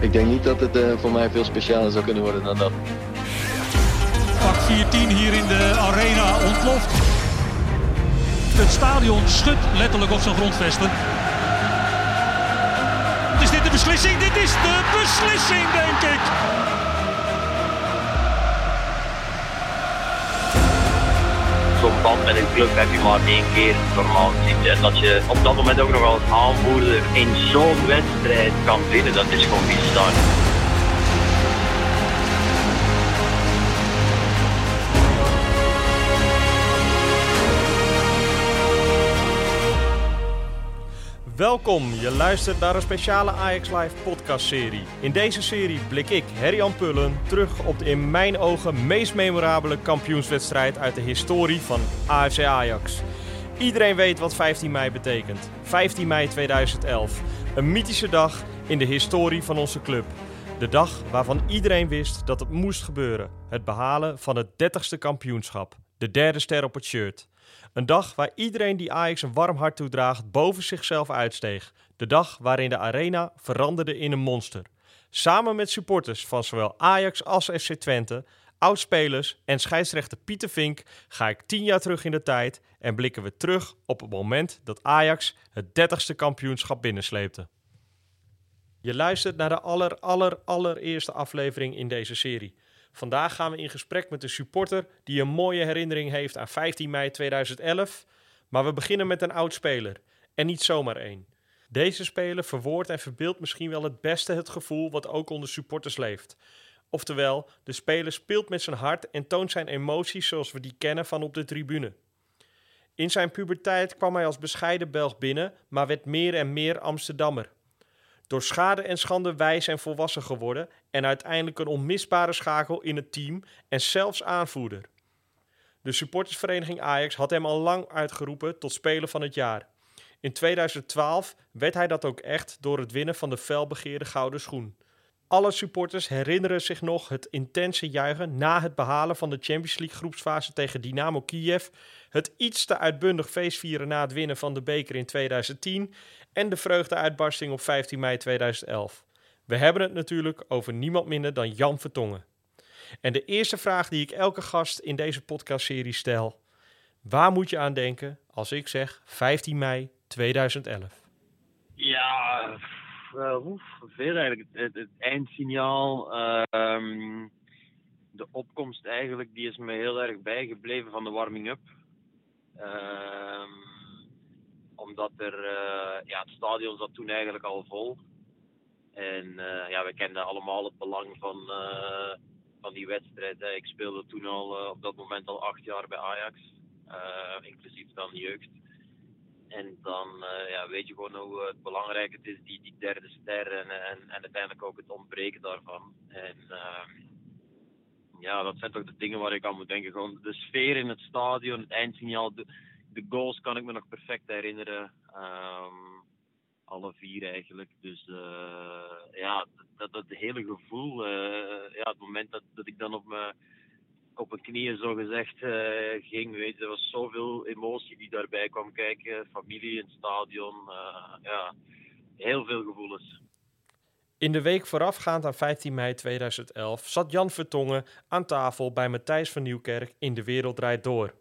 ik denk niet dat het uh, voor mij veel specialer zou kunnen worden dan dat. Pak 14 hier in de arena ontploft. Het stadion schudt letterlijk op zijn grondvesten. Is dit de beslissing? Dit is de beslissing, denk ik. Zo'n band met een club heb je maar één keer normaal gezien. En dat je op dat moment ook nog als aanvoerder in zo'n wedstrijd kan winnen, dat is gewoon bizar. Welkom, je luistert naar een speciale Ajax Live podcast serie. In deze serie blik ik, Herjan Pullen, terug op de in mijn ogen meest memorabele kampioenswedstrijd uit de historie van AFC Ajax. Iedereen weet wat 15 mei betekent. 15 mei 2011. Een mythische dag in de historie van onze club. De dag waarvan iedereen wist dat het moest gebeuren. Het behalen van het 30ste kampioenschap. De derde ster op het shirt. Een dag waar iedereen die Ajax een warm hart toedraagt boven zichzelf uitsteeg. De dag waarin de arena veranderde in een monster. Samen met supporters van zowel Ajax als FC Twente, oudspelers en scheidsrechter Pieter Vink ga ik tien jaar terug in de tijd en blikken we terug op het moment dat Ajax het 30ste kampioenschap binnensleepte. Je luistert naar de aller, aller, allereerste aflevering in deze serie. Vandaag gaan we in gesprek met een supporter die een mooie herinnering heeft aan 15 mei 2011. Maar we beginnen met een oud speler. En niet zomaar één. Deze speler verwoordt en verbeeldt misschien wel het beste het gevoel wat ook onder supporters leeft. Oftewel, de speler speelt met zijn hart en toont zijn emoties zoals we die kennen van op de tribune. In zijn puberteit kwam hij als bescheiden Belg binnen, maar werd meer en meer Amsterdammer. Door schade en schande wijs en volwassen geworden en uiteindelijk een onmisbare schakel in het team en zelfs aanvoerder. De supportersvereniging Ajax had hem al lang uitgeroepen tot speler van het jaar. In 2012 werd hij dat ook echt door het winnen van de felbegeerde gouden schoen. Alle supporters herinneren zich nog het intense juichen na het behalen van de Champions League groepsfase tegen Dynamo Kiev, het iets te uitbundig feestvieren na het winnen van de beker in 2010 en de vreugdeuitbarsting op 15 mei 2011. We hebben het natuurlijk over niemand minder dan Jan Vertongen. En de eerste vraag die ik elke gast in deze podcastserie stel: waar moet je aan denken als ik zeg 15 mei 2011? Ja, uh, veel eigenlijk. Het, eindsignaal, uh, de opkomst eigenlijk, die is me heel erg bijgebleven van de warming-up. Uh, omdat er, uh, ja, het stadion zat toen eigenlijk al vol. En uh, ja, we kenden allemaal het belang van, van die wedstrijd. Hè. Ik speelde toen al op dat moment al acht jaar bij Ajax, inclusief dan jeugd. En dan ja, weet je gewoon hoe het belangrijk het is, die, die derde ster en, en, en uiteindelijk ook het ontbreken daarvan. En ehm, ja, dat zijn toch de dingen waar ik aan moet denken. Gewoon de sfeer in het stadion, het eindsignaal, de, goals kan ik me nog perfect herinneren. Um, alle vier eigenlijk. Dus uh, ja, dat, dat hele gevoel, uh, ja, het moment dat, dat ik dan op mijn, op mijn knieën zo gezegd uh, ging, weet er was zoveel emotie die daarbij kwam kijken. Familie in het stadion, ja, heel veel gevoelens. In de week voorafgaand aan 15 mei 2011 zat Jan Vertongen aan tafel bij Matthijs van Nieuwkerk in De Wereld Draait Door.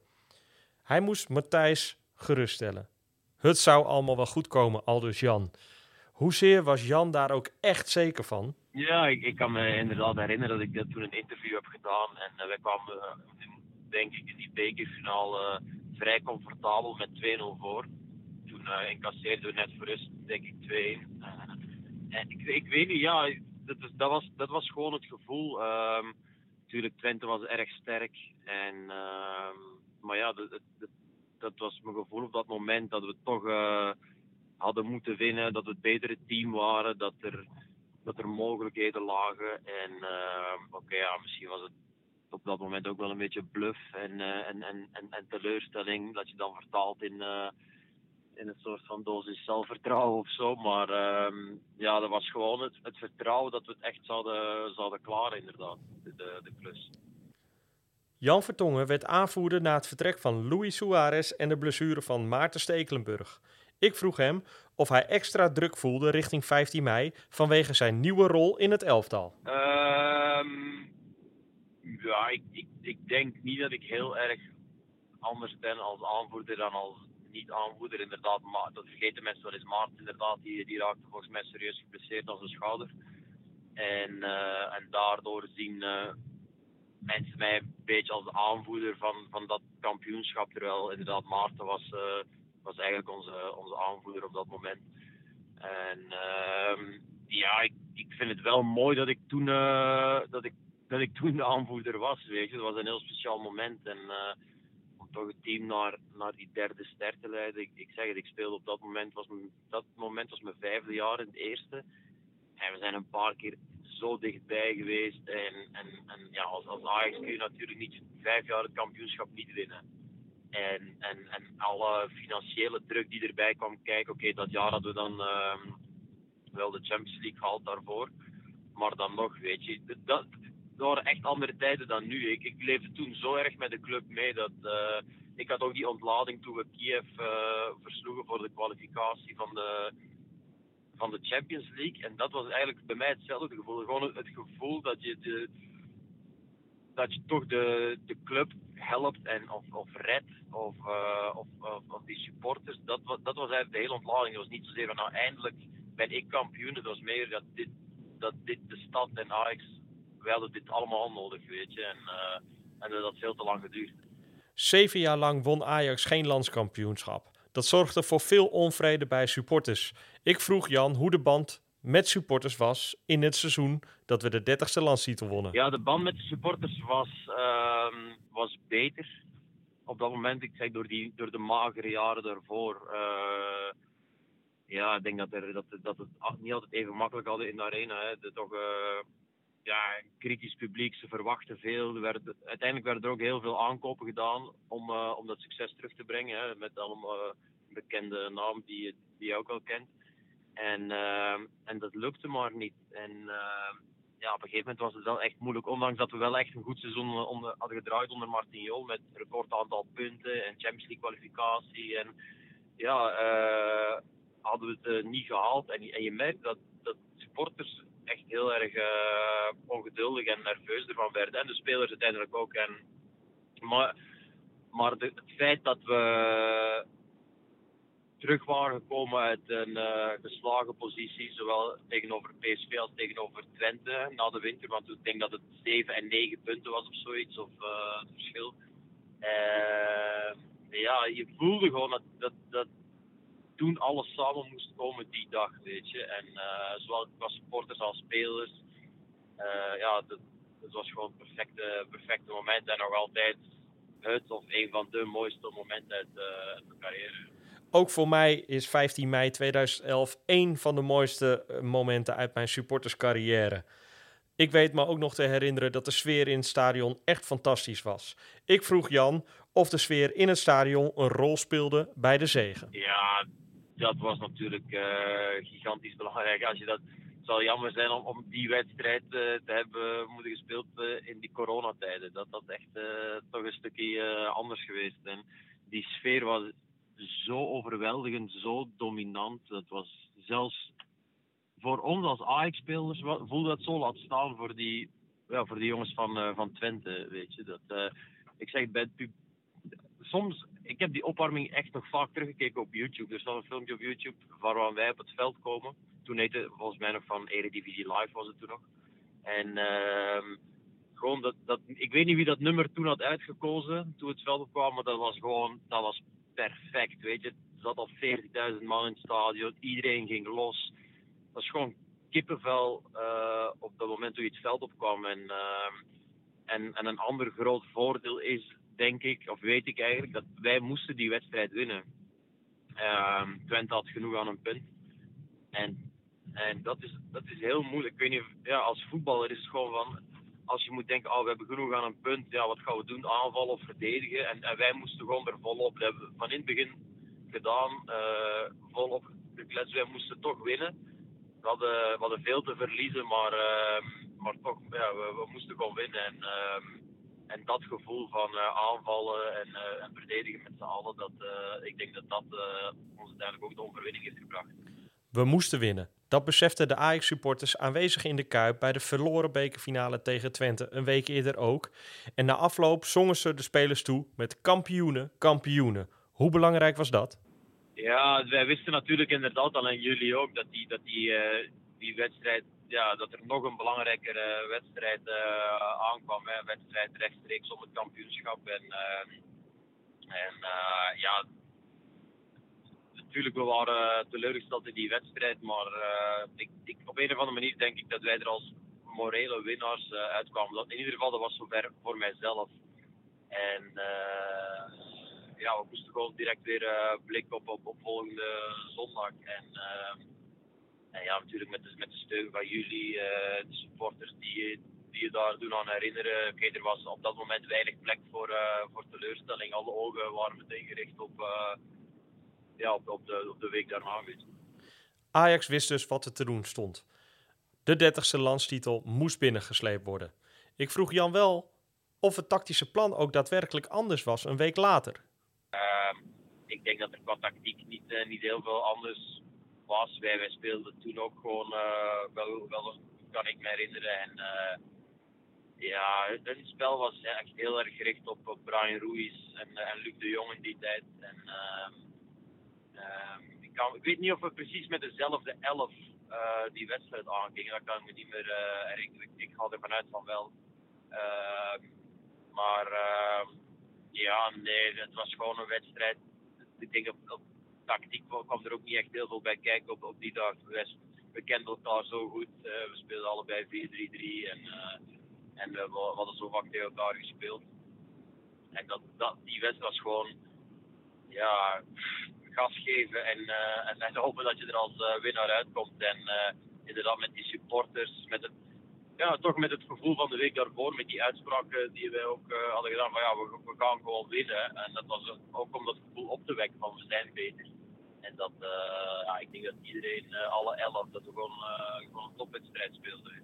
Hij moest Matthijs geruststellen. Het zou allemaal wel goed komen, aldus Jan. Hoezeer was Jan daar ook echt zeker van? Ja, ik, ik kan me inderdaad herinneren dat ik dat toen een interview heb gedaan. En uh, wij kwamen, uh, denk ik, in die bekerfinale uh, vrij comfortabel met 2-0 voor. Toen incasseerden we net voor rust, denk ik, 2 en ik, ik, weet niet, ja, dat, dat, was, dat was gewoon het gevoel. Um, natuurlijk, Twente was erg sterk. En, uh, maar ja, dat, dat, dat, was mijn gevoel op dat moment dat we toch hadden moeten winnen. Dat we het betere team waren. Dat er, dat er mogelijkheden lagen. En uh, oké, ja, misschien was het op dat moment ook wel een beetje bluff en, uh, en, en, en, teleurstelling. Dat je dan vertaalt in in een soort van dosis zelfvertrouwen of zo. Maar uh, ja, dat was gewoon het, het, vertrouwen dat we het echt zouden, zouden klaren, inderdaad, de, de, de klus. Jan Vertongen werd aanvoerder na het vertrek van Luis Suarez en de blessure van Maarten Stekelenburg. Ik vroeg hem of hij extra druk voelde richting 15 mei vanwege zijn nieuwe rol in het elftal. Ehm, ja, ik, ik, denk niet dat ik heel erg anders ben als aanvoerder dan als niet-aanvoerder. Inderdaad, maar dat vergeten mensen wel eens. Maart inderdaad, die, die raakte volgens mij serieus geblesseerd aan zijn schouder. En, eh, en daardoor zien uh, mensen mij een beetje als aanvoerder van, van dat kampioenschap. Terwijl inderdaad Maarten was, uh, was eigenlijk onze, onze aanvoerder op dat moment. En ehm, ja, ik, ik vind het wel mooi dat ik toen, dat ik, dat ik toen de aanvoerder was. Weet je. Dat was een heel speciaal moment. En om toch het team naar, naar die derde ster te leiden. Ik, ik zeg het, ik speelde op dat moment, was mijn, dat moment was mijn vijfde jaar in het eerste. En we zijn een paar keer zo dichtbij geweest. En, en, en ja, als, als Ajax kun je natuurlijk niet vijf jaar het kampioenschap niet winnen. En, en, en alle financiële druk die erbij kwam kijken. Oké, dat jaar hadden we dan uh, wel de Champions League gehaald daarvoor. Maar dan nog, weet je, dat, dat waren echt andere tijden dan nu. Ik, ik leefde toen zo erg met de club mee dat uh, ik had ook die ontlading toen we Kiev uh, versloegen voor de kwalificatie van de, van de Champions League. En dat was eigenlijk bij mij hetzelfde gevoel. Gewoon het gevoel dat je, de, dat je toch de, de club helpt en, of, of redt. Of, uh, of, of, die supporters. Dat, dat was eigenlijk de hele ontlading. Het was niet zozeer van nou eindelijk ben ik kampioen. Het was meer dat dit, dat dit de stad en Ajax, hadden dit allemaal nodig, weet je. En, uh, en dat had veel te lang geduurd. Zeven jaar lang won Ajax geen landskampioenschap. Dat zorgde voor veel onvrede bij supporters. Ik vroeg Jan hoe de band met supporters was in het seizoen dat we de 30ste landstitel wonnen. Ja, de band met de supporters was, uh, was beter. Op dat moment, ik zeg door, die, door de magere jaren daarvoor. Uh, ja, ik denk dat, er, dat, dat het niet altijd even makkelijk hadden in de arena. Hè. De, toch, uh, ja, kritisch publiek, ze verwachten veel. Er uiteindelijk werden er ook heel veel aankopen gedaan om, uh, om dat succes terug te brengen. Hè, met allemaal bekende namen die, die je ook wel kent. En, uh, en dat lukte maar niet. En ja, op een gegeven moment was het wel echt moeilijk. Ondanks dat we wel echt een goed seizoen onder, hadden gedraaid onder Martin Jol. Met record aantal punten en Champions League kwalificatie. En ja, hadden we het niet gehaald. En, en je merkt dat, dat supporters echt heel erg uh, ongeduldig en nerveus ervan werden. En de spelers uiteindelijk ook. En, maar maar het feit dat we terug waren gekomen uit een uh, geslagen positie, zowel tegenover PSV als tegenover Twente na de winter, want ik denk dat het 7 en 9 punten was of zoiets, of uh, het verschil. ja, je voelde gewoon dat, dat, dat toen alles samen moest komen die dag, weet je. En zowel qua supporters als spelers. Ja, dat, was gewoon het perfecte, perfecte moment. En nog altijd het of een van de mooiste momenten uit, mijn carrière. Ook voor mij is 15 mei 2011 één van de mooiste momenten uit mijn supporterscarrière. Ik weet me ook nog te herinneren dat de sfeer in het stadion echt fantastisch was. Ik vroeg Jan of de sfeer in het stadion een rol speelde bij de zegen. Ja, dat was natuurlijk uh, gigantisch belangrijk. Als je dat, het zal jammer zijn om, om die wedstrijd uh, te hebben moeten gespeeld in die coronatijden. Dat dat echt toch een stukje anders geweest. En die sfeer was zo overweldigend, zo dominant. Dat was zelfs voor ons als Ajax-spelers voelde dat zo laat staan voor die, ja, voor die jongens van, van Twente. Weet je. Dat, ik zeg bij het soms, ik heb die opwarming echt nog vaak teruggekeken op YouTube. Er staat een filmpje op YouTube waar wij op het veld komen. Toen heette volgens mij nog van Eredivisie Live was het toen nog. En uh, gewoon dat, dat, ik weet niet wie dat nummer toen had uitgekozen toen het veld opkwam, maar dat was gewoon, dat was perfect, weet je. Er zat al 40.000 man in het stadion, iedereen ging los. Dat was gewoon kippenvel uh, op dat moment toen je het veld opkwam. En, uh, en, en een ander groot voordeel is denk ik, of weet ik eigenlijk, dat wij moesten die wedstrijd winnen. Uh, Twente had genoeg aan een punt. En, en dat, is, dat is heel moeilijk. Ik weet niet, ja, als voetballer is het gewoon van, als je moet denken, oh, we hebben genoeg aan een punt, ja, wat gaan we doen? Aanvallen of verdedigen? En, en wij moesten gewoon er volop. Dat hebben we van in het begin gedaan, uh, volop gekletst. Wij moesten toch winnen. We hadden, hadden veel te verliezen, maar, uh, maar toch, ja, we, we, moesten gewoon winnen. En, ehm, en dat gevoel van aanvallen en, en, verdedigen met z'n allen, dat, ik denk dat dat ons uiteindelijk ook de overwinning heeft gebracht. We moesten winnen. Dat beseften de Ajax-supporters aanwezig in de Kuip bij de verloren bekerfinale tegen Twente een week eerder ook. En na afloop zongen ze de spelers toe met kampioenen, kampioenen. Hoe belangrijk was dat? Ja, wij wisten natuurlijk inderdaad al in juli ook dat die, dat die, uh, die wedstrijd, ja, dat er nog een belangrijkere wedstrijd uh, aankwam. Hè. Een wedstrijd rechtstreeks om het kampioenschap. En, en ja, natuurlijk, we waren teleurgesteld in die wedstrijd. Maar ik, ik, op een of andere manier denk ik dat wij er als morele winnaars uitkwamen. Dat, in ieder geval, dat was zover voor mijzelf. En ja, we moesten gewoon direct weer uh, blik op, op, volgende zondag. En, ja, natuurlijk met de, met de steun van jullie, de supporters die, die je daar doen aan herinneren. Oké, er was op dat moment weinig plek voor, voor teleurstelling. Alle ogen waren meteen gericht op, ja, op, op, de, op de week daarna. Ajax wist dus wat er te doen stond. De 30ste landstitel moest binnengesleept worden. Ik vroeg Jan wel of het tactische plan ook daadwerkelijk anders was een week later ik denk dat er qua tactiek niet, uh, niet heel veel anders was. Wij, wij speelden toen ook gewoon uh, wel, wel, kan ik me herinneren. En uh, ja, hun spel was echt heel erg gericht op, op Brian Ruiz en, en Luc de Jong in die tijd. En, ehm, ehm, ik, ik, weet niet of we precies met dezelfde elf die wedstrijd aangingen. Dat kan ik me niet meer herinneren. Ik, ik ga ervan uit van wel. Ehm, maar ja, nee, het was gewoon een wedstrijd ik denk op, tactiek kwam er ook niet echt heel veel bij kijken op, op die dag. We, kenden elkaar zo goed. Uh, we speelden allebei 4-3-3 en, en we, we, hadden zo vaak tegen elkaar gespeeld. En dat, dat, die wedstrijd was gewoon ja, gas geven en, uh, en, en, hopen dat je er als winnaar uitkomt. En inderdaad met die supporters, met het ja, toch met het gevoel van de week daarvoor, met die uitspraken die wij ook hadden gedaan van ja, we, we, gaan gewoon winnen. En dat was ook om dat gevoel op te wekken van we zijn beter. En dat, ja, ik denk dat iedereen, alle elf, dat we gewoon, gewoon een topwedstrijd speelden.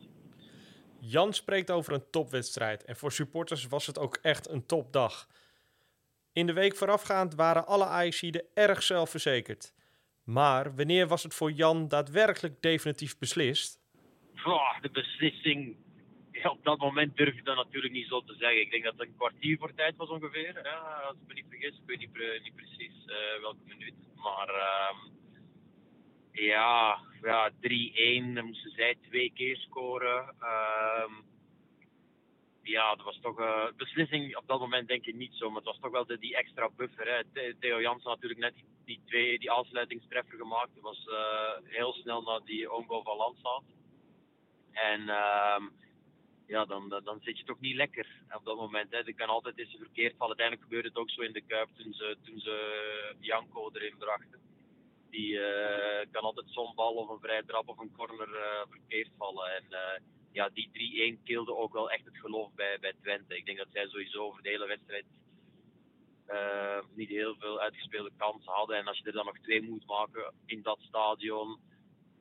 Jan spreekt over een topwedstrijd en voor supporters was het ook echt een topdag. In de week voorafgaand waren alle Ajaxiden erg zelfverzekerd. Maar wanneer was het voor Jan daadwerkelijk definitief beslist? de beslissing, op dat moment durf ik dat natuurlijk niet zo te zeggen. Ik denk dat het een kwartier voor tijd was ongeveer. Ja, als ik me niet vergis, ik weet niet, niet precies uh, welke minuut. Maar uh, ja, ja 3-1, dan moesten zij twee keer scoren. Uh, ja, dat was toch een uh, beslissing op dat moment denk ik niet zo. Maar het was toch wel de, die extra buffer. Hè. Theo Jansen natuurlijk net die, twee, die aansluitingstreffer gemaakt. Dat was uh, heel snel na die oomgoal van Landsaat. En uh, ja, dan, dan zit je toch niet lekker op dat moment. Hè. Er kan altijd eens verkeerd vallen. Uiteindelijk gebeurde het ook zo in de Kuip toen ze, toen ze Janko erin brachten. Die uh, kan altijd zo'n bal of een vrij trap of een corner verkeerd vallen. En ja, die 3-1 kilde ook wel echt het geloof bij, bij Twente. Ik denk dat zij sowieso over de hele wedstrijd niet heel veel uitgespeelde kansen hadden. En als je er dan nog twee moet maken in dat stadion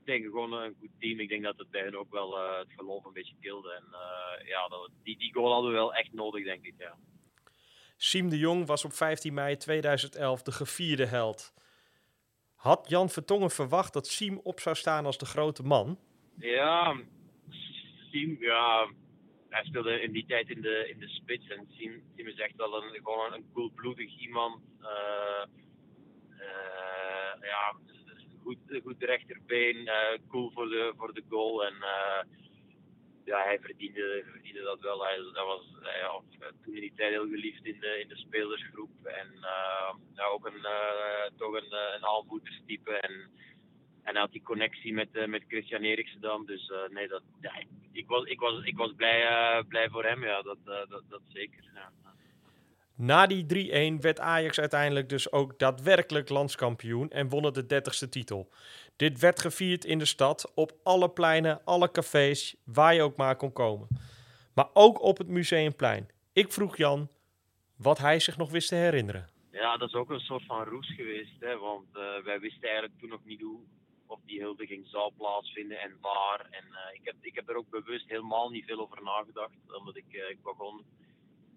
tegen gewoon een goed team. Ik denk dat het bij hen ook wel uh, het geloof een beetje kilde. En uh, ja, dat, die, die goal hadden we wel echt nodig, denk ik. Ja. Siem de Jong was op 15 mei 2011 de gevierde held. Had Jan Vertongen verwacht dat Siem op zou staan als de grote man? Ja, Ja, hij speelde in die tijd in de, in de spits. En Siem, Siem is echt wel een, gewoon een koelbloedig iemand. Uh, ja, goed, goed rechterbeen, uh, cool voor de, voor de goal. En uh, ja, hij verdiende, verdiende dat wel. Hij, dat was ja, toen in die tijd heel geliefd in de, in de spelersgroep. En uh, ja, ook een, toch een, een aanvoerderstype. En, en hij had die connectie met, met Christian Eriksen dan. Dus nee, dat, ja, ik, was, ik, was, ik was blij, blij voor hem, ja, dat, dat, dat zeker. Ja. Na die 3-1 werd Ajax uiteindelijk dus ook daadwerkelijk landskampioen en wonnen de 30ste titel. Dit werd gevierd in de stad, op alle pleinen, alle cafés, waar je ook maar kon komen. Maar ook op het Museumplein. Ik vroeg Jan wat hij zich nog wist te herinneren. Ja, dat is ook een soort van roes geweest. Hè, want uh, wij wisten eigenlijk toen nog niet hoe of die huldiging zou plaatsvinden en waar. En uh, ik, heb, ik heb er ook bewust helemaal niet veel over nagedacht. Omdat ik, uh, ik begon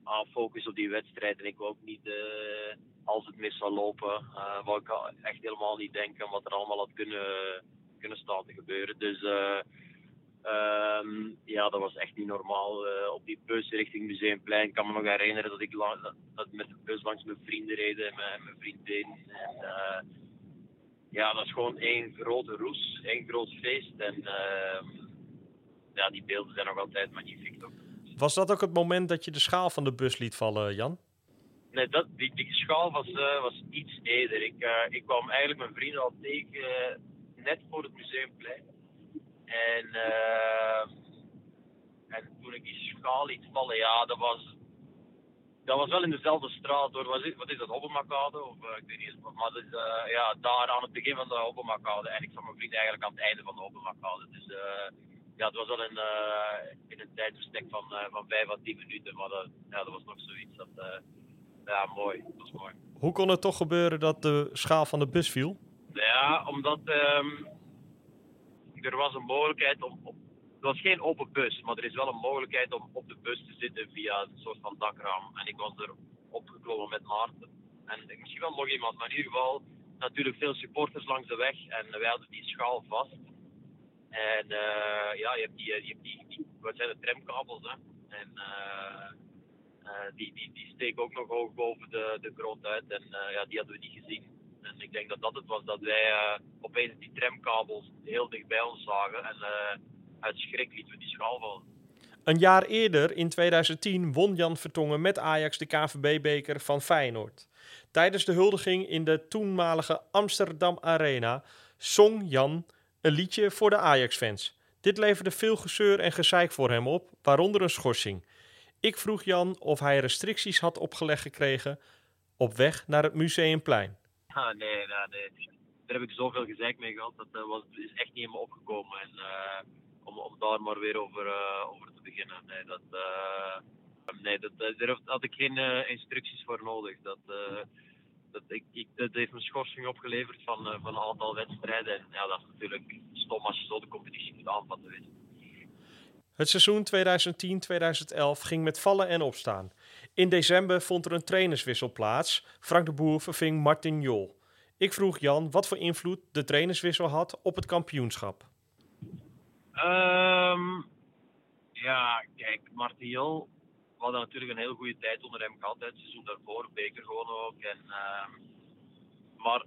aan focussen op die wedstrijd. En ik wou ook niet, eh, als het mis zou lopen, uh, wou ik echt helemaal niet denken wat er allemaal had kunnen, kunnen staan te gebeuren. Dus uh, um, ja, dat was echt niet normaal. Uh, op die bus richting Museumplein. Ik kan me nog herinneren dat ik dat, met de bus langs mijn vrienden reden en mijn, mijn vriendin. En, uh, ja, dat is gewoon één grote roes, één groot feest. En uh, ja, die beelden zijn nog altijd magnifiek. Toch? Was dat ook het moment dat je de schaal van de bus liet vallen, Jan? Nee, dat, die, die schaal was, uh, was iets eerder. Ik, uh, ik kwam eigenlijk mijn vrienden al tegen uh, net voor het museumplein. En, en toen ik die schaal liet vallen, ja, dat was, dat was wel in dezelfde straat hoor. Wat is, wat is dat, Hobbemakade? Of ik weet niet eens, maar dat is, ja, daar aan het begin van de Hobbemakade. En ik zag mijn vriend eigenlijk aan het einde van de Hobbemakade. Dus ja, het was wel in, uh, in een tijdsbestek van, van 5 à 10 minuten. Maar dat, ja, dat was nog zoiets. Dat, ja, mooi. Dat was mooi. Hoe kon het toch gebeuren dat de schaal van de bus viel? Ja, omdat um, er was een mogelijkheid om. Op, het was geen open bus, maar er is wel een mogelijkheid om op de bus te zitten via een soort van dakraam. En ik was er opgeklommen met Maarten. En misschien wel nog iemand, maar in ieder geval natuurlijk veel supporters langs de weg. En wij hadden die schaal vast. En uh, ja, je hebt die, je hebt die, wat zijn de tramkabels, hè. En uh, die, die, die steken ook nog hoog boven de, de grond uit. En ja, die hadden we niet gezien. En ik denk dat dat het was dat wij opeens die tramkabels heel dicht bij ons zagen. En uit schrik lieten we die schaal vallen. Een jaar eerder, in 2010, won Jan Vertongen met Ajax de KVB-beker van Feyenoord. Tijdens de huldiging in de toenmalige Amsterdam Arena zong Jan een liedje voor de Ajax-fans. Dit leverde veel gezeur en gezeik voor hem op, waaronder een schorsing. Ik vroeg Jan of hij restricties had opgelegd gekregen op weg naar het Museumplein. Ah, nee, nee, nee. Daar heb ik zoveel gezeik mee gehad. Dat uh, was, is echt niet in me opgekomen. En, uh, om, daar maar weer over, uh, over te beginnen. Nee, dat, nee dat, daar had ik geen instructies voor nodig. Dat, dat, ik, ik, dat heeft me schorsing opgeleverd van, van een aantal wedstrijden. En ja, dat is natuurlijk stom als je zo de competitie moet aanvatten. Het seizoen 2010-2011 ging met vallen en opstaan. In december vond er een trainerswissel plaats. Frank de Boer verving Martin Jol. Ik vroeg Jan wat voor invloed de trainerswissel had op het kampioenschap. Um, ja, kijk, Martin Jol we hadden natuurlijk een heel goede tijd onder hem gehad. Het seizoen daarvoor, beker gewoon ook. En, uh, maar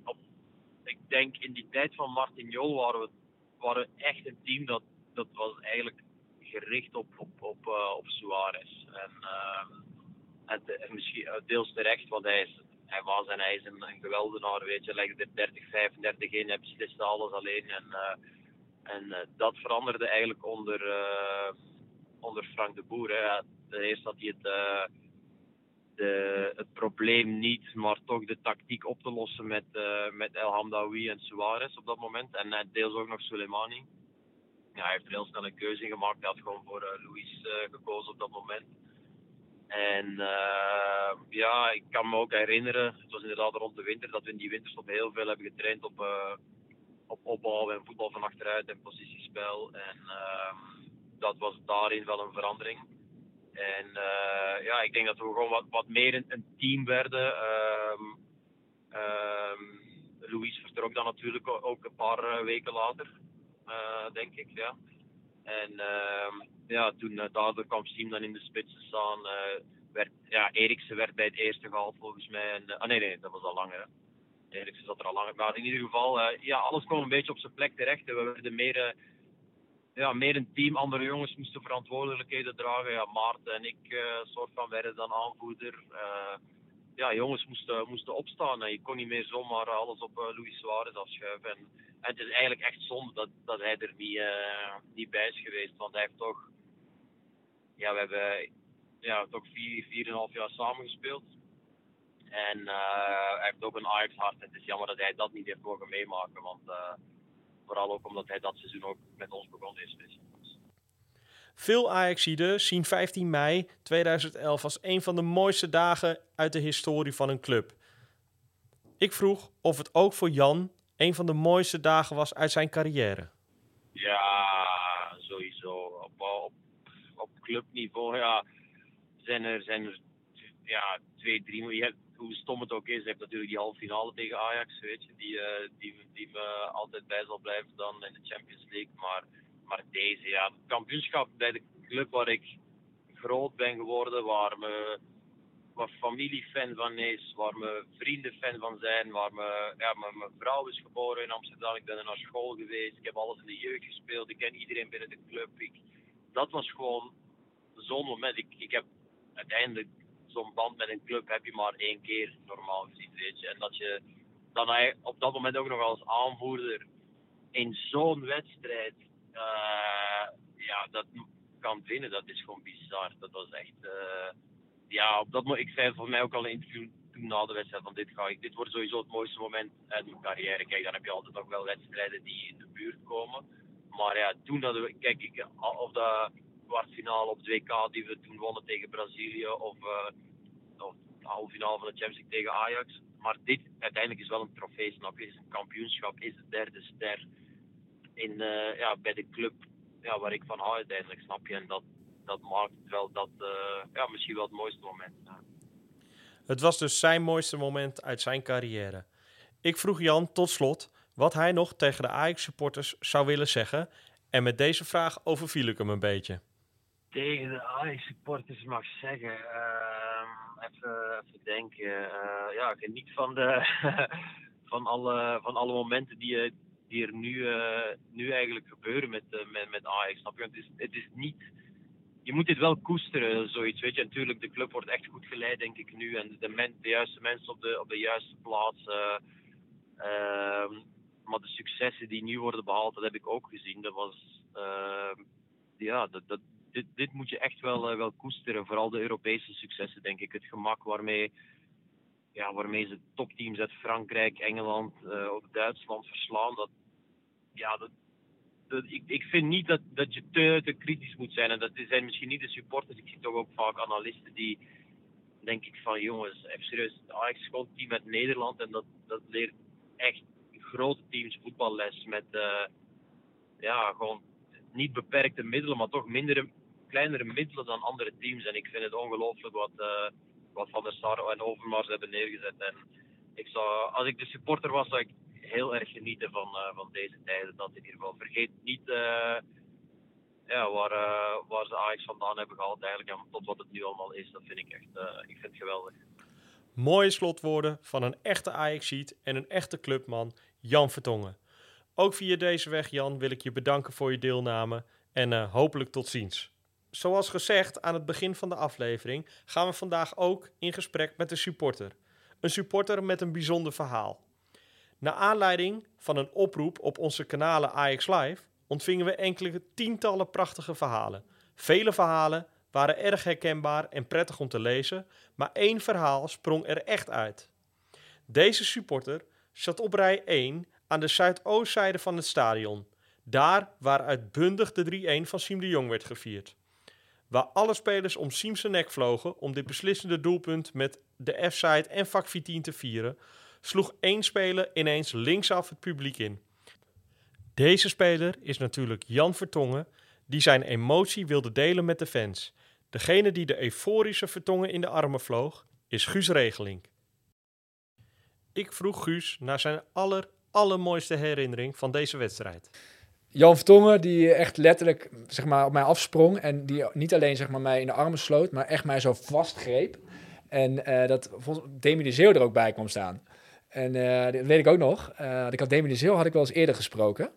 ik denk in die tijd van Martin Jol waren we waren echt een team dat, dat was eigenlijk gericht op, op, op, uh, op Suarez. En, en, misschien deels terecht, want hij, is, hij was en hij is een, een geweldenaar. Weet je, legde er 30, 35 in, hij besliste alles alleen. En, uh, en dat veranderde eigenlijk onder, onder Frank de Boer. Hè ten eerste had hij het, uh, de, het probleem niet, maar toch de tactiek op te lossen met, uh, met El Hamdawi en Suarez op dat moment. En uh, deels ook nog Soleimani. Ja, hij heeft er heel snel een keuze in gemaakt. Hij had gewoon voor Luis gekozen op dat moment. En ja, ik kan me ook herinneren, het was inderdaad rond de winter, dat we in die winterstop heel veel hebben getraind op, op opbouw en voetbal van achteruit en positiespel. En ehm, dat was daarin wel een verandering. En uh, ja, ik denk dat we gewoon wat, wat meer een, team werden. Um, um, Louis vertrok dan natuurlijk ook een paar eh, weken later, uh, denk ik. Ja. En ja, toen uh, daardoor kwam Siem dan in de spits staan. werd, ja, Eriksen werd bij het eerste gehaald volgens mij. En, ah nee, nee, dat was al langer. Hè. Eriksen zat er al in ieder geval, ja, alles kwam een beetje op zijn plek terecht. We werden meer ja, meer een team. Andere jongens moesten verantwoordelijkheden dragen. Ja, Maarten en ik uh, soort van werden dan aanvoerder. Ja, jongens moesten, moesten opstaan. Je kon niet meer zomaar alles op Luis Suarez afschuiven. En, en, het is eigenlijk echt zonde dat, dat hij er niet, niet bij is geweest. Want hij heeft toch... Ja, we hebben ja, toch vier, vier en een half jaar samengespeeld. En hij heeft ook een Ajax hart. Het is jammer dat hij dat niet heeft mogen meemaken. Want Vooral ook omdat hij dat seizoen ook met ons begonnen is. Veel Ajaxiden zien 15 mei 2011 als een van de mooiste dagen uit de historie van een club. Ik vroeg of het ook voor Jan een van de mooiste dagen was uit zijn carrière. Ja, sowieso. Op, op, op clubniveau ja, zijn, er, zijn er ja, twee, drie... Je hebt, hoe stom het ook is, je hebt natuurlijk die halve finale tegen Ajax, weet je, die, uh, die, die me altijd bij zal blijven dan in de Champions League. Maar, maar deze, ja, kampioenschap bij de club waar ik groot ben geworden, waar me waar familie fan van is, waar mijn vrienden fan van zijn, waar me, ja, mijn, mijn vrouw is geboren in Amsterdam, ik ben er naar school geweest, ik heb alles in de jeugd gespeeld, ik ken iedereen binnen de club. Ik, dat was gewoon zo'n moment. Ik, ik heb uiteindelijk zo'n band met een club heb je maar één keer normaal gezien, weet je. En dat je dan op dat moment ook nog als aanvoerder in zo'n wedstrijd uh, ja, dat kan winnen, dat is gewoon bizar. Dat was echt... Uh, ja, op dat moment, ik zei voor mij ook al een interview toen na de wedstrijd van dit ga ik, dit wordt sowieso het mooiste moment uit mijn carrière. Kijk, dan heb je altijd nog wel wedstrijden die in de buurt komen. Maar ja, toen we, kijk ik, of de kwartfinale op het WK die we toen wonnen tegen Brazilië, of, uh, of de halve finale van de Champions League tegen Ajax. Maar dit uiteindelijk is wel een trofee, snap je? Is een kampioenschap, is de derde ster in, uh, ja, bij de club ja, waar ik van hou uiteindelijk, snap je? En dat, dat maakt wel dat uh, ja, misschien wel het mooiste moment. Het was dus zijn mooiste moment uit zijn carrière. Ik vroeg Jan tot slot wat hij nog tegen de Ajax-supporters zou willen zeggen. En met deze vraag overviel ik hem een beetje. Tegen de Ajax-supporters mag zeggen, uh, even, even, denken. Uh, ja, geniet van, de van, alle, van alle momenten die, die er nu, uh, nu eigenlijk gebeuren met, met, met Ajax. Snap je? Het is, het is niet je moet dit wel koesteren, zoiets. Weet je, natuurlijk, de club wordt echt goed geleid, denk ik nu. En de, de juiste mensen op de, op de juiste plaats. Uh, maar de successen die nu worden behaald, dat heb ik ook gezien. Dat was, uh, ja, dat, dat, dit, dit moet je echt wel, uh, wel koesteren. Vooral de Europese successen, denk ik. Het gemak waarmee, ja, waarmee ze topteams uit Frankrijk, Engeland, uh, ook Duitsland verslaan. Dat, ja, dat, ik, ik vind niet dat, dat je te, te kritisch moet zijn. En dat zijn misschien niet de supporters. Ik zie toch ook vaak analisten die, denk ik van jongens, even serieus, Ajax gewoon team met Nederland. En dat, dat leert echt grote teams voetballes met uh, ja, gewoon niet beperkte middelen, maar toch mindere, kleinere middelen dan andere teams. En ik vind het ongelooflijk wat, uh, wat Van der Sar en Overmars hebben neergezet. En ik zou, als ik de supporter was, zou ik heel erg genieten van, uh, van deze tijden. Dat in ieder geval. Vergeet niet uh, ja, waar, waar ze Ajax vandaan hebben gehaald eigenlijk. En tot wat het nu allemaal is. Dat vind ik echt ik vind het geweldig. Mooie slotwoorden van een echte ajax en een echte clubman, Jan Vertongen. Ook via deze weg, Jan, wil ik je bedanken voor je deelname en hopelijk tot ziens. Zoals gezegd aan het begin van de aflevering gaan we vandaag ook in gesprek met een supporter. Een supporter met een bijzonder verhaal. Naar aanleiding van een oproep op onze kanalen AX Live ontvingen we enkele tientallen prachtige verhalen. Vele verhalen waren erg herkenbaar en prettig om te lezen, maar één verhaal sprong er echt uit. Deze supporter zat op rij 1 aan de zuidoostzijde van het stadion, daar waar uitbundig de 3-1 van Siem de Jong werd gevierd. Waar alle spelers om Siem's nek vlogen om dit beslissende doelpunt met de F-side en vak 14 te vieren, sloeg één speler ineens linksaf het publiek in. Deze speler is natuurlijk Jan Vertongen, die zijn emotie wilde delen met de fans. Degene die de euforische Vertongen in de armen vloog, is Guus Regeling. Ik vroeg Guus naar zijn aller, allermooiste herinnering van deze wedstrijd. Jan Vertongen, die echt letterlijk zeg maar, op mij afsprong en die niet alleen zeg maar, mij in de armen sloot, maar echt mij zo vastgreep. En uh, dat Demi de Zeeuw er ook bij kwam staan. En uh, dat weet ik ook nog. Uh, ik had Demi de Zeel had ik wel eens eerder gesproken.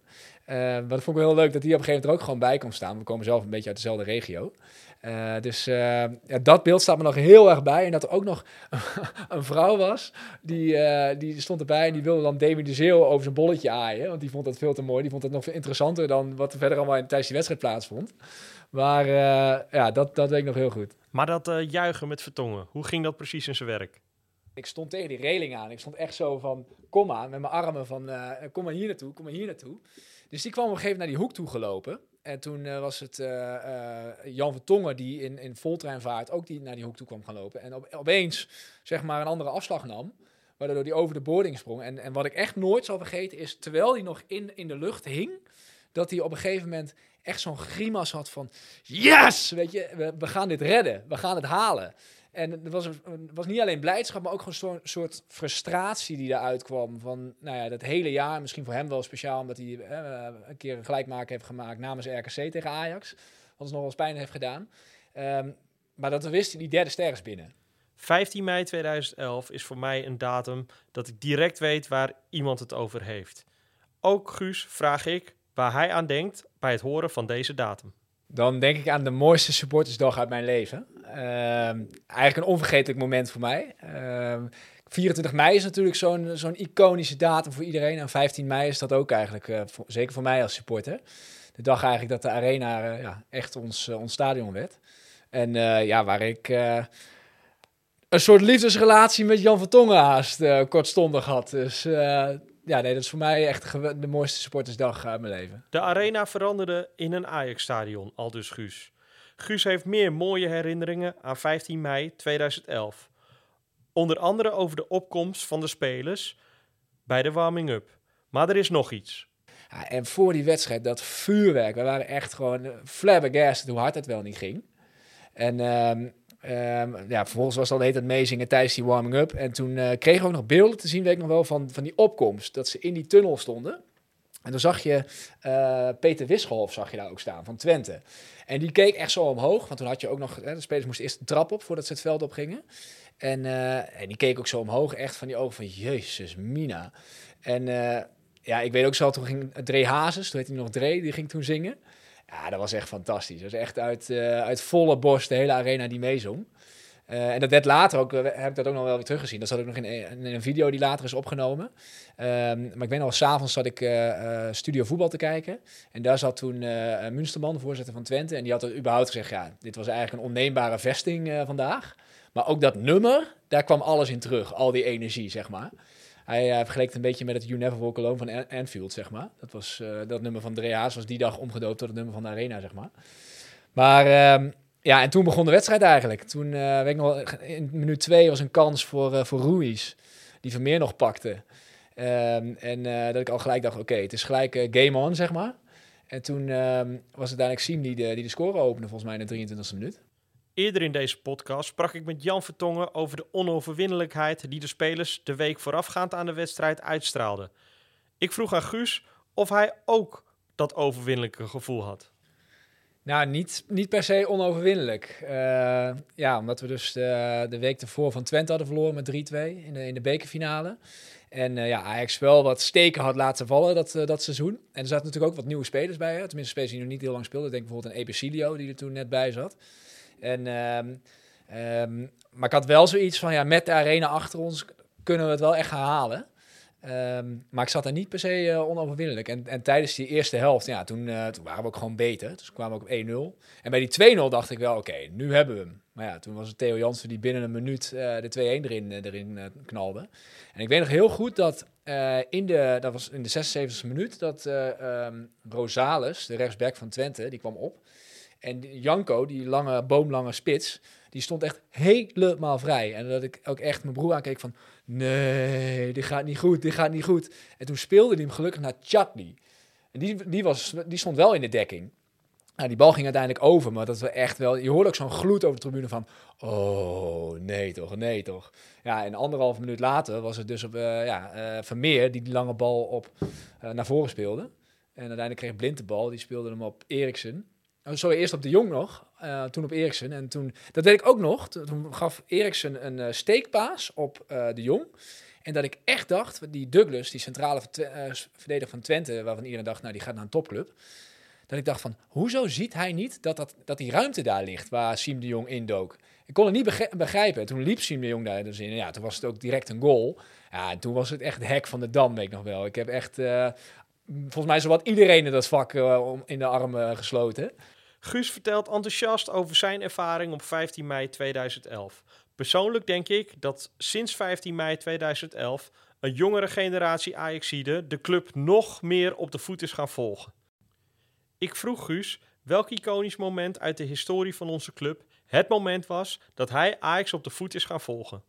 Maar dat vond ik wel heel leuk dat hij op een gegeven moment er ook gewoon bij kon staan. We komen zelf een beetje uit dezelfde regio. Dus ja, dat beeld staat me nog heel erg bij. En dat er ook nog een vrouw was, die, die stond erbij en die wilde dan Demi de Zeel over zijn bolletje aaien. Want die vond dat veel te mooi. Die vond het nog veel interessanter dan wat er verder allemaal tijdens die wedstrijd plaatsvond. Maar ja, dat, dat weet ik nog heel goed. Maar dat juichen met Vertongen, hoe ging dat precies in zijn werk? Ik stond tegen die reling aan. Ik stond echt zo van, kom aan, met mijn armen van, kom maar hier naartoe, kom maar hier naartoe. Dus die kwam op een gegeven moment naar die hoek toe gelopen. En toen uh, was het uh, Jan Vertongen die in, in voltreinvaart ook die naar die hoek toe kwam gaan lopen. En op, opeens, zeg maar, een andere afslag nam. Waardoor hij over de boarding sprong. En, en wat ik echt nooit zal vergeten is, terwijl hij nog in, in de lucht hing, dat hij op een gegeven moment echt zo'n grimas had van, yes, weet je, we, we gaan dit redden, we gaan het halen. En er was, een, was niet alleen blijdschap, maar ook gewoon zo'n soort frustratie die eruit kwam. Van nou ja, dat hele jaar, misschien voor hem wel speciaal, omdat hij eh, een keer een gelijkmaker heeft gemaakt namens RKC tegen Ajax. Wat ons nog wel eens pijn heeft gedaan. Ehm, maar dat we wisten, die derde ster is binnen. 15 mei 2011 is voor mij een datum dat ik direct weet waar iemand het over heeft. Ook Guus vraag ik waar hij aan denkt bij het horen van deze datum. Dan denk ik aan de mooiste supportersdag uit mijn leven. Ehm, eigenlijk een onvergetelijk moment voor mij. 24 ehm, mei is natuurlijk zo'n iconische datum voor iedereen. En 15 mei is dat ook eigenlijk, uh, zeker voor mij als supporter. De dag eigenlijk dat de arena uh, ja, echt ons, uh, ons stadion werd. En ja, waar ik een soort liefdesrelatie met Jan Vertongen haast kortstondig had. Dus ja, nee, dat is voor mij echt de mooiste supportersdag uit mijn leven. De arena veranderde in een Ajax-stadion, al dus Guus. Guus heeft meer mooie herinneringen aan 15 mei 2011. Onder andere over de opkomst van de spelers bij de warming-up. Maar er is nog iets. Ja, en voor die wedstrijd, dat vuurwerk, we waren echt gewoon flabbergasted hoe hard het wel niet ging. En uh, Um, ja, vervolgens was het al de hele meezingen tijdens die warming-up. En toen uh, kregen we ook nog beelden te zien, weet ik nog wel, van, van die opkomst. Dat ze in die tunnel stonden. En dan zag je uh, Peter Wisselhof zag je daar ook staan, van Twente. En die keek echt zo omhoog, want toen had je ook nog... Hè, de spelers moesten eerst een trap op voordat ze het veld op gingen. En, uh, en die keek ook zo omhoog, echt van die ogen van... Jezus, Mina. En ja, ik weet ook zo, toen ging Dre Hazes, toen heet hij nog Dre, die ging toen zingen. Ja, dat was echt fantastisch. Dat was echt uit, uh, uit volle borst de hele arena die meezong. Uh, en dat werd later ook, uh, heb ik dat ook nog wel weer teruggezien. Dat zat ook nog in, een video die later is opgenomen. Um, maar ik weet nog, s'avonds zat ik Studio Voetbal te kijken. En daar zat toen Münsterman, de voorzitter van Twente. En die had er überhaupt gezegd, ja, dit was eigenlijk een onneembare vesting vandaag. Maar ook dat nummer, daar kwam alles in terug. Al die energie, zeg maar. Hij uh, vergeleek het een beetje met het You Never Walk Alone van Anfield, zeg maar. Dat, was, uh, dat nummer van Dre Haas was die dag omgedoopt tot het nummer van de Arena, zeg maar. Maar um, ja, en toen begon de wedstrijd eigenlijk. Toen, uh, weet ik nog, in minuut twee was een kans voor, voor Ruiz, die Vermeer nog pakte. Um, en dat ik al gelijk dacht, oké, het is gelijk game on, zeg maar. En toen um, was het uiteindelijk Siem die de, die de score opende, volgens mij in de 23e minuut. Eerder in deze podcast sprak ik met Jan Vertongen over de onoverwinnelijkheid die de spelers de week voorafgaand aan de wedstrijd uitstraalden. Ik vroeg aan Guus of hij ook dat overwinnelijke gevoel had. Nou, niet, niet per se onoverwinnelijk. Uh, ja, omdat we dus de, de, week ervoor van Twente hadden verloren met 3-2 in de, in de bekerfinale. En uh, ja, Ajax wel wat steken had laten vallen dat, uh, dat seizoen. En er zaten natuurlijk ook wat nieuwe spelers bij. Hè? Tenminste, spelers die nog niet heel lang speelden. Denk bijvoorbeeld een Epicilio die er toen net bij zat. En, um, um, maar ik had wel zoiets van, ja, met de arena achter ons kunnen we het wel echt gaan halen. Um, maar ik zat er niet per se uh, onoverwinnelijk. En, en tijdens die eerste helft, ja, toen, uh, toen waren we ook gewoon beter. Dus kwamen we op 1-0. En bij die 2-0 dacht ik wel, oké, nu hebben we hem. Maar ja, toen was het Theo Jansen die binnen een minuut uh, de 2-1 erin, erin knalde. En ik weet nog heel goed dat in, de, dat was in de 76e minuut dat Rosales, de rechtsback van Twente, die kwam op. En Janko, die lange, boomlange spits, die stond echt helemaal vrij. En dat ik ook echt mijn broer aankeek van... Nee, dit gaat niet goed, dit gaat niet goed. En toen speelde hij hem gelukkig naar Chutney. En die, die, was, die stond wel in de dekking. Nou, die bal ging uiteindelijk over, maar dat was echt wel... Je hoorde ook zo'n gloed over de tribune van... Oh, nee toch, nee toch. Ja, en anderhalf minuut later was het dus op uh, ja, uh, Vermeer... die die lange bal op, uh, naar voren speelde. En uiteindelijk kreeg Blind de bal, die speelde hem op Eriksen. Oh, sorry, eerst op de Jong nog, uh, toen op Eriksen. En toen, dat weet ik ook nog, toen gaf Eriksen een uh, steekpaas op uh, de Jong. En dat ik echt dacht, die Douglas, die centrale verdediger van Twente, waarvan iedereen dacht, nou die gaat naar een topclub. Dat ik dacht van, hoezo ziet hij niet dat, dat, dat die ruimte daar ligt waar Siem de Jong indook? Ik kon het niet begrijpen. Toen liep Siem de Jong daar dus in. Ja, toen was het ook direct een goal. Ja, en toen was het echt hek van de dam, weet ik nog wel. Ik heb echt volgens mij zowat iedereen in dat vak uh, in de armen gesloten. Guus vertelt enthousiast over zijn ervaring op 15 mei 2011. Persoonlijk denk ik dat sinds 15 mei 2011 een jongere generatie Ajaxide de club nog meer op de voet is gaan volgen. Ik vroeg Guus welk iconisch moment uit de historie van onze club het moment was dat hij Ajax op de voet is gaan volgen.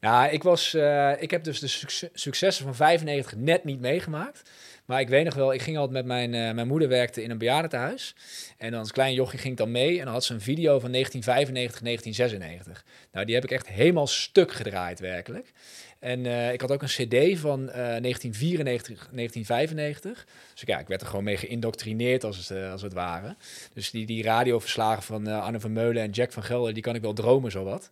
Nou, ik, was, eh, ik heb dus de succes- successen van 95 net niet meegemaakt. Maar ik weet nog wel, ik ging altijd met mijn, eh, mijn moeder werkte in een bejaardentehuis. En als klein jochie ging ik dan mee en dan had ze een video van 1995, 1996. Nou, die heb ik echt helemaal stuk gedraaid werkelijk. En eh, ik had ook een cd van eh, 1994, 1995. Dus ja, ik werd er gewoon mee geïndoctrineerd als het, als het ware. Dus die, die radioverslagen van Arne van Meulen en Jack van Gelder, die kan ik wel dromen zowat.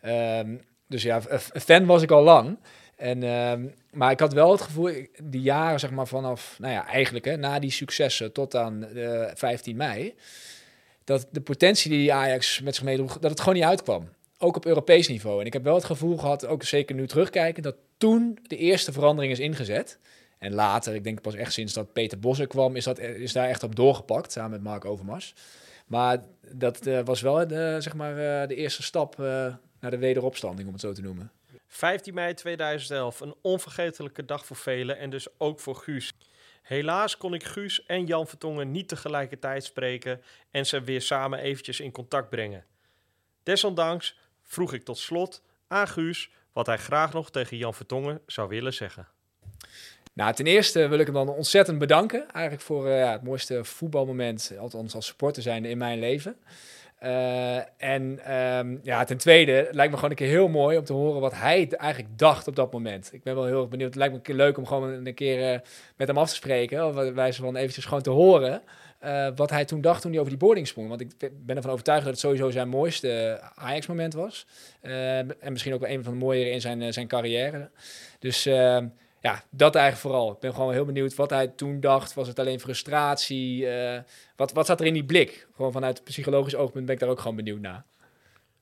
Ehm dus ja, fan was ik al lang. En, ehm, maar ik had wel het gevoel, die jaren zeg maar vanaf, nou ja, eigenlijk hè, na die successen tot aan eh 15 mei, dat de potentie die Ajax met zich meedroeg, dat het gewoon niet uitkwam. Ook op Europees niveau. En ik heb wel het gevoel gehad, ook zeker nu terugkijken, dat toen de eerste verandering is ingezet. En later, ik denk pas echt sinds dat Peter Bos er kwam, is, dat, is daar echt op doorgepakt, samen met Mark Overmars. Maar dat eh, was wel de, zeg maar, eh, de eerste stap eh, naar de wederopstanding, om het zo te noemen. 15 mei 2011, een onvergetelijke dag voor velen en dus ook voor Guus. Helaas kon ik Guus en Jan Vertongen niet tegelijkertijd spreken en ze weer samen eventjes in contact brengen. Desondanks vroeg ik tot slot aan Guus wat hij graag nog tegen Jan Vertongen zou willen zeggen. Nou, ten eerste wil ik hem dan ontzettend bedanken. Eigenlijk voor eh, ja, het mooiste voetbalmoment, althans als supporter zijn in mijn leven. Eh, en ehm, ja, ten tweede lijkt me gewoon een keer heel mooi om te horen wat hij eigenlijk dacht op dat moment. Ik ben wel heel benieuwd. Het lijkt me leuk om gewoon een keer eh, met hem af te spreken. Of wijze van eventjes gewoon te horen eh, wat hij toen dacht toen hij over die boarding sprong. Want ik ben ervan overtuigd dat het sowieso zijn mooiste Ajax-moment was. Eh, en misschien ook wel een van de mooiere in zijn, zijn carrière. Dus ehm, ja, dat eigenlijk vooral. Ik ben gewoon heel benieuwd wat hij toen dacht. Was het alleen frustratie? Eh, wat, wat zat er in die blik? Gewoon vanuit psychologisch oogpunt ben ik daar ook gewoon benieuwd naar.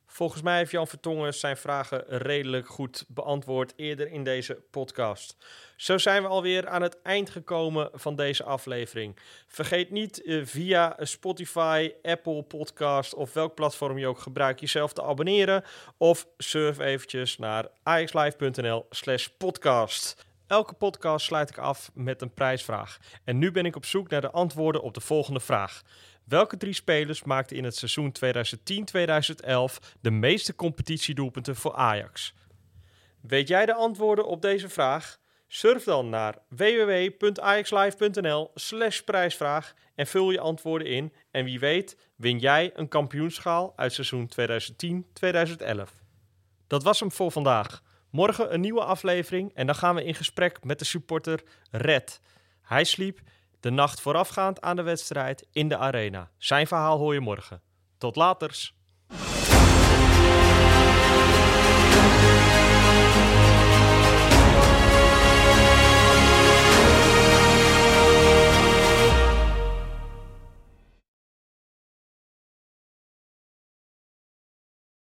Volgens mij heeft Jan Vertongen zijn vragen redelijk goed beantwoord eerder in deze podcast. Zo zijn we alweer aan het eind gekomen van deze aflevering. Vergeet niet eh, via Spotify, Apple Podcast of welk platform je ook gebruikt jezelf te abonneren. Of surf eventjes naar axlive.nl slash podcast. Elke podcast sluit ik af met een prijsvraag. En nu ben ik op zoek naar de antwoorden op de volgende vraag. Welke drie spelers maakten in het seizoen 2010-2011 de meeste competitiedoelpunten voor Ajax? Weet jij de antwoorden op deze vraag? Surf dan naar www.ajaxlive.nl slash prijsvraag en vul je antwoorden in. En wie weet win jij een kampioenschaal uit seizoen 2010-2011. Dat was hem voor vandaag. Morgen een nieuwe aflevering en dan gaan we in gesprek met de supporter Red. Hij sliep de nacht voorafgaand aan de wedstrijd in de arena. Zijn verhaal hoor je morgen. Tot laters.